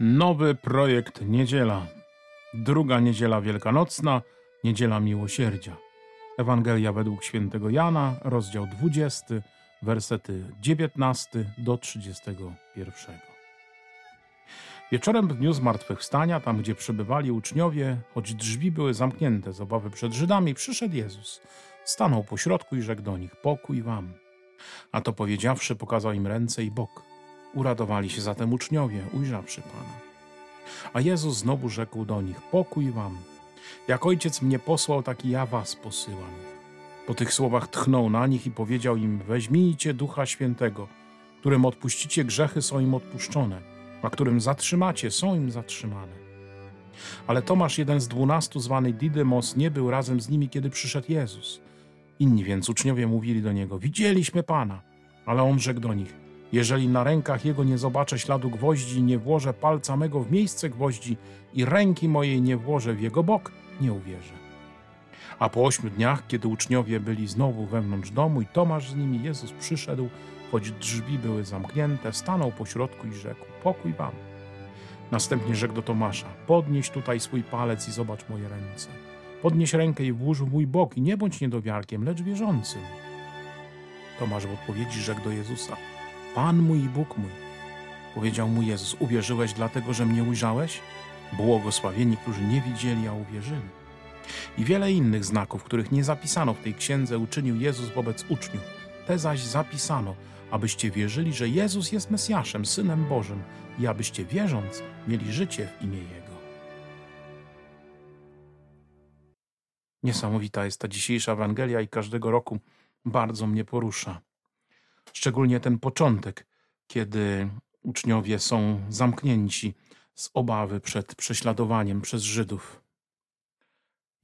Nowy projekt Niedziela. Druga niedziela wielkanocna, niedziela miłosierdzia. Ewangelia według świętego Jana, rozdział 20, wersety 19 do 31. Wieczorem w dniu zmartwychwstania, tam gdzie przebywali uczniowie, choć drzwi były zamknięte z obawy przed Żydami, przyszedł Jezus. Stanął pośrodku i rzekł do nich: Pokój wam. A to powiedziawszy, pokazał im ręce i bok. Uradowali się zatem uczniowie, ujrzawszy Pana. A Jezus znowu rzekł do nich: Pokój wam. Jak ojciec mnie posłał, tak i ja was posyłam. Po tych słowach tchnął na nich i powiedział im: Weźmijcie ducha świętego, którym odpuścicie grzechy, są im odpuszczone, a którym zatrzymacie, są im zatrzymane. Ale Tomasz, jeden z dwunastu, zwany Didymos, nie był razem z nimi, kiedy przyszedł Jezus. Inni więc uczniowie mówili do niego: Widzieliśmy Pana. Ale on rzekł do nich: jeżeli na rękach jego nie zobaczę śladu gwoździ, nie włożę palca mego w miejsce gwoździ i ręki mojej nie włożę w jego bok, nie uwierzę. A po ośmiu dniach, kiedy uczniowie byli znowu wewnątrz domu i Tomasz z nimi, Jezus przyszedł, choć drzwi były zamknięte, stanął pośrodku i rzekł: Pokój wam. Następnie rzekł do Tomasza: Podnieś tutaj swój palec i zobacz moje ręce. Podnieś rękę i włóż w mój bok i nie bądź niedowiarkiem, lecz wierzącym. Tomasz w odpowiedzi rzekł do Jezusa: Pan mój i Bóg mój. Powiedział mu Jezus: Uwierzyłeś dlatego, że mnie ujrzałeś? Błogosławieni, którzy nie widzieli, a uwierzyli. I wiele innych znaków, których nie zapisano w tej księdze, uczynił Jezus wobec uczniów. Te zaś zapisano, abyście wierzyli, że Jezus jest Mesjaszem, Synem Bożym i abyście wierząc mieli życie w imię Jego. Niesamowita jest ta dzisiejsza Ewangelia i każdego roku bardzo mnie porusza. Szczególnie ten początek, kiedy uczniowie są zamknięci z obawy przed prześladowaniem przez Żydów.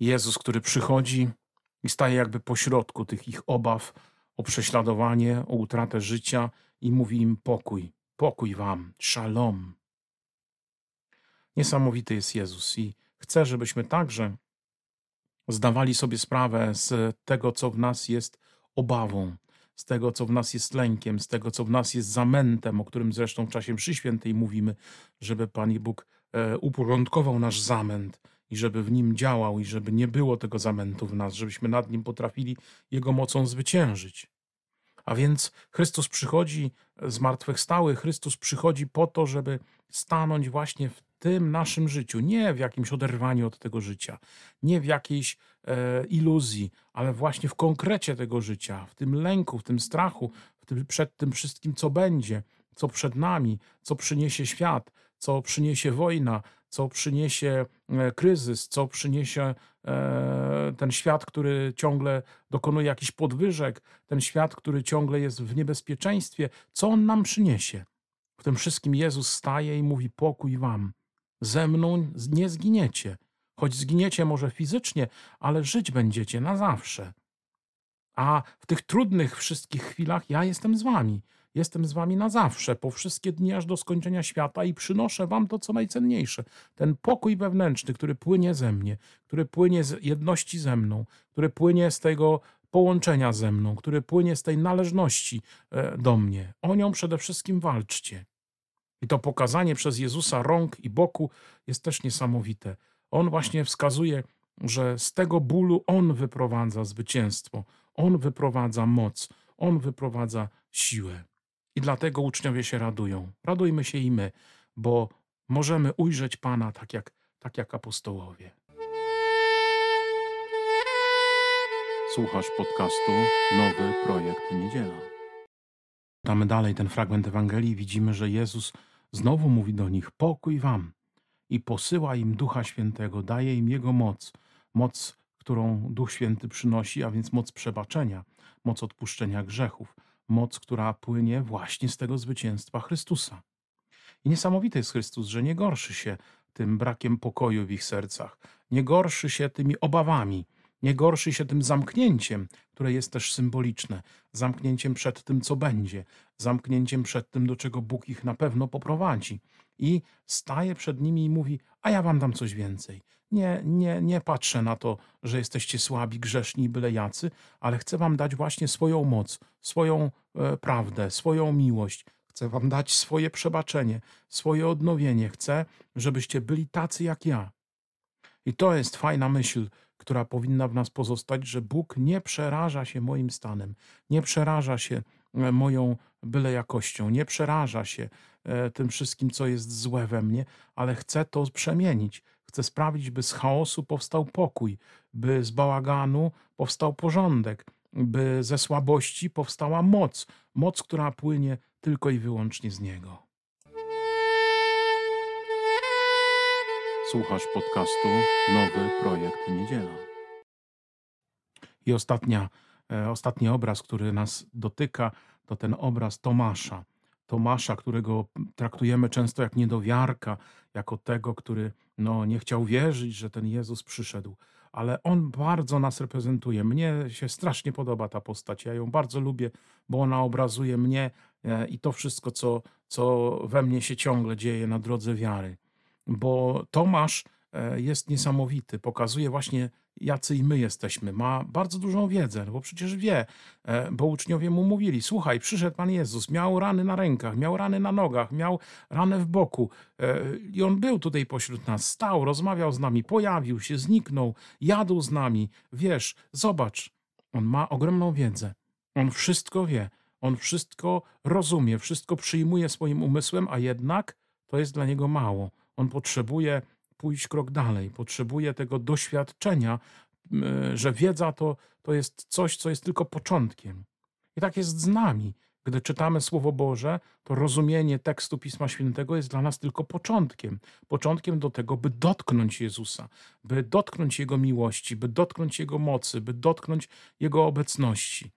Jezus, który przychodzi i staje jakby pośrodku tych ich obaw o prześladowanie, o utratę życia i mówi im pokój, pokój wam, szalom. Niesamowity jest Jezus i chcę, żebyśmy także zdawali sobie sprawę z tego, co w nas jest obawą, z tego, co w nas jest lękiem, z tego, co w nas jest zamętem, o którym zresztą w czasie mszy świętej mówimy, żeby Pan Bóg e, uporządkował nasz zamęt i żeby w nim działał i żeby nie było tego zamętu w nas, żebyśmy nad nim potrafili Jego mocą zwyciężyć. A więc Chrystus przychodzi zmartwychwstały, Chrystus przychodzi po to, żeby stanąć właśnie w tym naszym życiu, nie w jakimś oderwaniu od tego życia, nie w jakiejś e, iluzji, ale właśnie w konkrecie tego życia, w tym lęku, w tym strachu, w tym, przed tym wszystkim, co będzie, co przed nami, co przyniesie świat, co przyniesie wojna, co przyniesie e, kryzys, co przyniesie e, ten świat, który ciągle dokonuje jakichś podwyżek, ten świat, który ciągle jest w niebezpieczeństwie, co on nam przyniesie. W tym wszystkim Jezus staje i mówi: Pokój wam ze mną nie zginiecie. Choć zginiecie może fizycznie, ale żyć będziecie na zawsze. A w tych trudnych wszystkich chwilach ja jestem z wami. Jestem z wami na zawsze, po wszystkie dni aż do skończenia świata i przynoszę wam to, co najcenniejsze. Ten pokój wewnętrzny, który płynie ze mnie, który płynie z jedności ze mną, który płynie z tego połączenia ze mną, który płynie z tej należności e, do mnie. O nią przede wszystkim walczcie. I to pokazanie przez Jezusa rąk i boku jest też niesamowite. On właśnie wskazuje, że z tego bólu On wyprowadza zwycięstwo, On wyprowadza moc, On wyprowadza siłę. I dlatego uczniowie się radują. Radujmy się i my, bo możemy ujrzeć Pana tak jak, tak jak apostołowie. Słuchasz podcastu Nowy Projekt Niedziela. Damy dalej ten fragment Ewangelii widzimy, że Jezus Znowu mówi do nich: Pokój wam! I posyła im Ducha Świętego, daje im Jego moc, moc, którą Duch Święty przynosi, a więc moc przebaczenia, moc odpuszczenia grzechów, moc, która płynie właśnie z tego zwycięstwa Chrystusa. I niesamowity jest Chrystus, że nie gorszy się tym brakiem pokoju w ich sercach, nie gorszy się tymi obawami, nie gorszy się tym zamknięciem, które jest też symboliczne, zamknięciem przed tym, co będzie, zamknięciem przed tym, do czego Bóg ich na pewno poprowadzi. I staje przed nimi i mówi: A ja wam dam coś więcej. Nie, nie, nie patrzę na to, że jesteście słabi, grzeszni byle jacy, ale chcę wam dać właśnie swoją moc, swoją e, prawdę, swoją miłość. Chcę wam dać swoje przebaczenie, swoje odnowienie. Chcę, żebyście byli tacy jak ja. I to jest fajna myśl, która powinna w nas pozostać, że Bóg nie przeraża się moim stanem, nie przeraża się e, moją byle jakością, nie przeraża się e, tym wszystkim, co jest złe we mnie, ale chce to przemienić. Chce sprawić, by z chaosu powstał pokój, by z bałaganu powstał porządek, by ze słabości powstała moc, moc, która płynie tylko i wyłącznie z Niego. Słuchasz podcastu Nowy Projekt Niedziela. I ostatnia, e, ostatni obraz, który nas dotyka, to ten obraz Tomasza. Tomasza, którego traktujemy często jak niedowiarka, jako tego, który no, nie chciał wierzyć, że ten Jezus przyszedł. Ale on bardzo nas reprezentuje. Mnie się strasznie podoba ta postać. Ja ją bardzo lubię, bo ona obrazuje mnie e, i to wszystko, co, co we mnie się ciągle dzieje na drodze wiary. Bo Tomasz e, jest niesamowity. Pokazuje właśnie jacy i my jesteśmy. Ma bardzo dużą wiedzę, no bo przecież wie, e, bo uczniowie mu mówili: Słuchaj, przyszedł Pan Jezus, miał rany na rękach, miał rany na nogach, miał ranę w boku. E, I on był tutaj pośród nas, stał, rozmawiał z nami, pojawił się, zniknął, jadł z nami. Wiesz, zobacz, on ma ogromną wiedzę. On wszystko wie, on wszystko rozumie, wszystko przyjmuje swoim umysłem, a jednak to jest dla niego mało. On potrzebuje pójść krok dalej, potrzebuje tego doświadczenia, że wiedza to, to jest coś, co jest tylko początkiem. I tak jest z nami. Gdy czytamy Słowo Boże, to rozumienie tekstu Pisma Świętego jest dla nas tylko początkiem. Początkiem do tego, by dotknąć Jezusa, by dotknąć Jego miłości, by dotknąć Jego mocy, by dotknąć Jego obecności.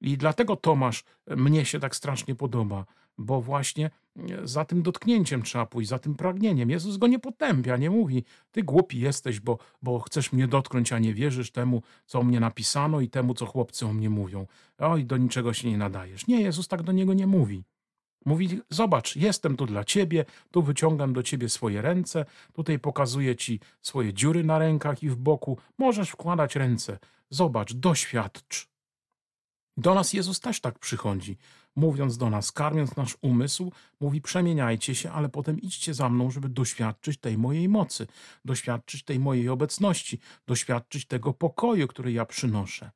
I dlatego Tomasz mnie się tak strasznie podoba, bo właśnie e, za tym dotknięciem trzeba pójść, za tym pragnieniem. Jezus go nie potępia, nie mówi, ty głupi jesteś, bo, bo chcesz mnie dotknąć, a nie wierzysz temu, co o mnie napisano i temu, co chłopcy o mnie mówią. Oj, do niczego się nie nadajesz. Nie, Jezus tak do niego nie mówi. Mówi, zobacz, jestem tu dla ciebie, tu wyciągam do ciebie swoje ręce, tutaj pokazuję ci swoje dziury na rękach i w boku, możesz wkładać ręce. Zobacz, doświadcz. Do nas Jezus też tak przychodzi, mówiąc do nas, karmiąc nasz umysł, mówi: Przemieniajcie się, ale potem idźcie za mną, żeby doświadczyć tej mojej mocy, doświadczyć tej mojej obecności, doświadczyć tego pokoju, który ja przynoszę.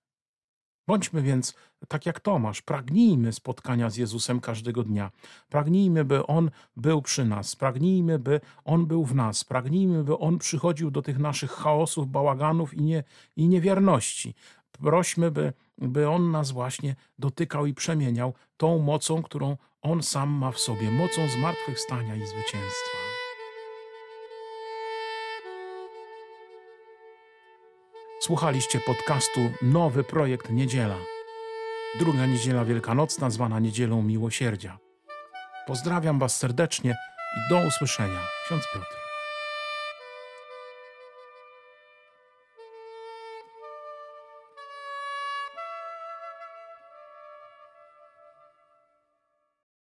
Bądźmy więc tak jak Tomasz, pragnijmy spotkania z Jezusem każdego dnia. Pragnijmy, by On był przy nas, pragnijmy, by On był w nas, pragnijmy, by On przychodził do tych naszych chaosów, bałaganów i, nie, i niewierności. Prośmy, by, by On nas właśnie dotykał i przemieniał tą mocą, którą On sam ma w sobie, mocą zmartwychwstania i zwycięstwa. Słuchaliście podcastu Nowy Projekt Niedziela. Druga niedziela wielkanocna, zwana Niedzielą Miłosierdzia. Pozdrawiam Was serdecznie i do usłyszenia. Ksiądz Piotr.